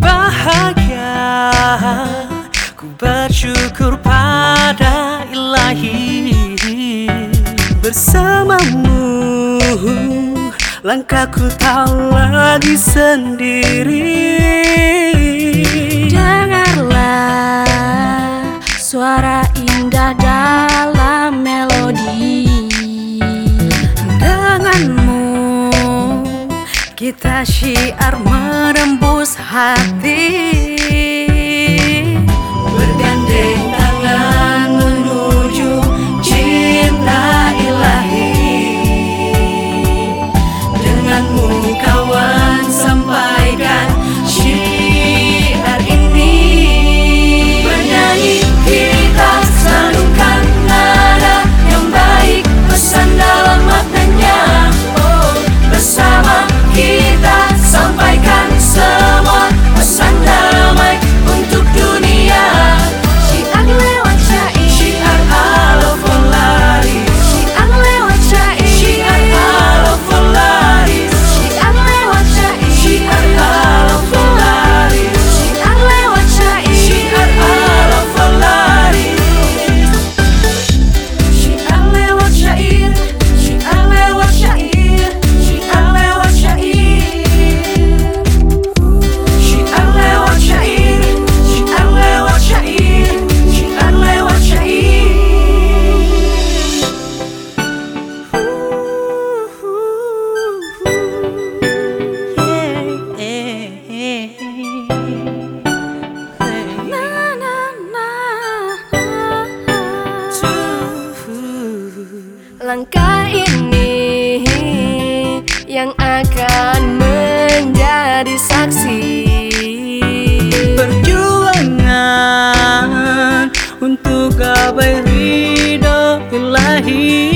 Bahagia Ku bersyukur pada ilahi Bersamamu. Langkahku tak lagi sendiri. Dengarlah Suara indah dalam Kita syiar menembus hati. Langkah ini yang akan menjadi saksi. Perjuangan untuk gapai ridho ilahi.